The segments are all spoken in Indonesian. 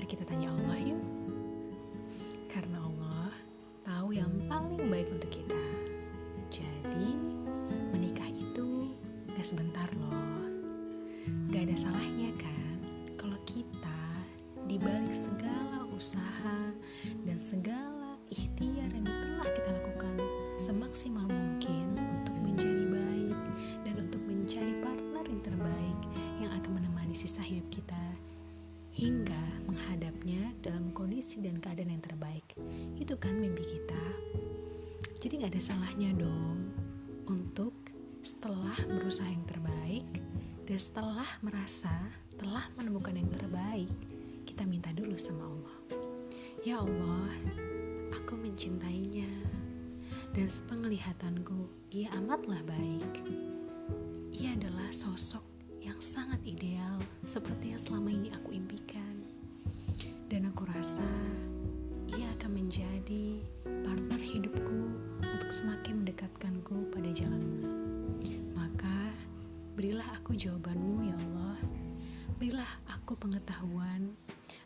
Mari kita tanya Allah yuk. Karena Allah tahu yang paling baik untuk kita. Jadi, menikah itu gak sebentar loh. Gak ada salahnya kan kalau kita dibalik segala usaha dan segala ikhtiar yang telah kita lakukan semaksimal mungkin untuk menjadi baik dan untuk mencari partner yang terbaik yang akan menemani sisa hidup kita hingga menghadapnya dalam kondisi dan keadaan yang terbaik. Itu kan mimpi kita. Jadi gak ada salahnya dong untuk setelah berusaha yang terbaik dan setelah merasa telah menemukan yang terbaik, kita minta dulu sama Allah. Ya Allah, aku mencintainya dan sepenglihatanku ia amatlah baik. Ia adalah sosok yang sangat ideal seperti yang selama ini aku. Rasa ia akan menjadi partner hidupku untuk semakin mendekatkanku pada jalanmu. Maka berilah aku jawabanmu ya Allah. Berilah aku pengetahuan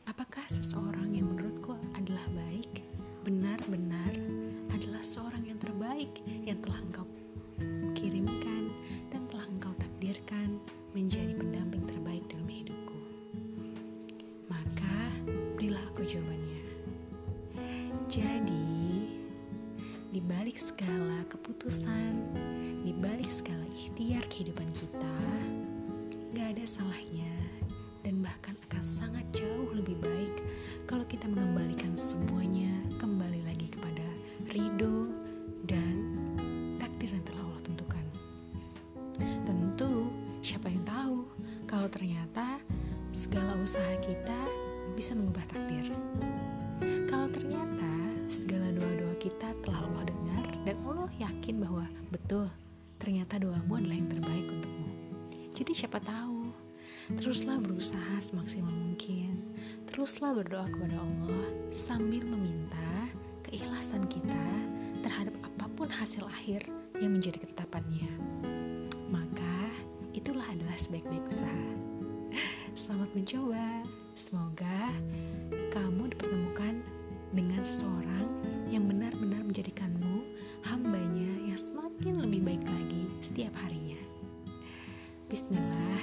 apakah seseorang yang menurutku adalah baik, benar-benar adalah seorang yang terbaik yang telah engkau kirimkan dan telah engkau takdirkan menjadi pendamping jawabannya. Jadi, di balik segala keputusan, di balik segala ikhtiar kehidupan kita, gak ada salahnya dan bahkan akan sangat jauh lebih baik kalau kita mengembalikan semuanya kembali lagi kepada ridho dan takdir yang telah Allah tentukan. Tentu, siapa yang tahu kalau ternyata segala usaha kita bisa mengubah takdir. Kalau ternyata segala doa-doa kita telah Allah dengar dan Allah yakin bahwa betul ternyata doamu adalah yang terbaik untukmu. Jadi siapa tahu, teruslah berusaha semaksimal mungkin. Teruslah berdoa kepada Allah sambil meminta keikhlasan kita terhadap apa pun hasil akhir yang menjadi ketetapannya. Maka itulah adalah sebaik-baik usaha. Selamat mencoba. Semoga kamu dipertemukan dengan seseorang yang benar-benar menjadikanmu hambanya yang semakin lebih baik lagi setiap harinya. Bismillah.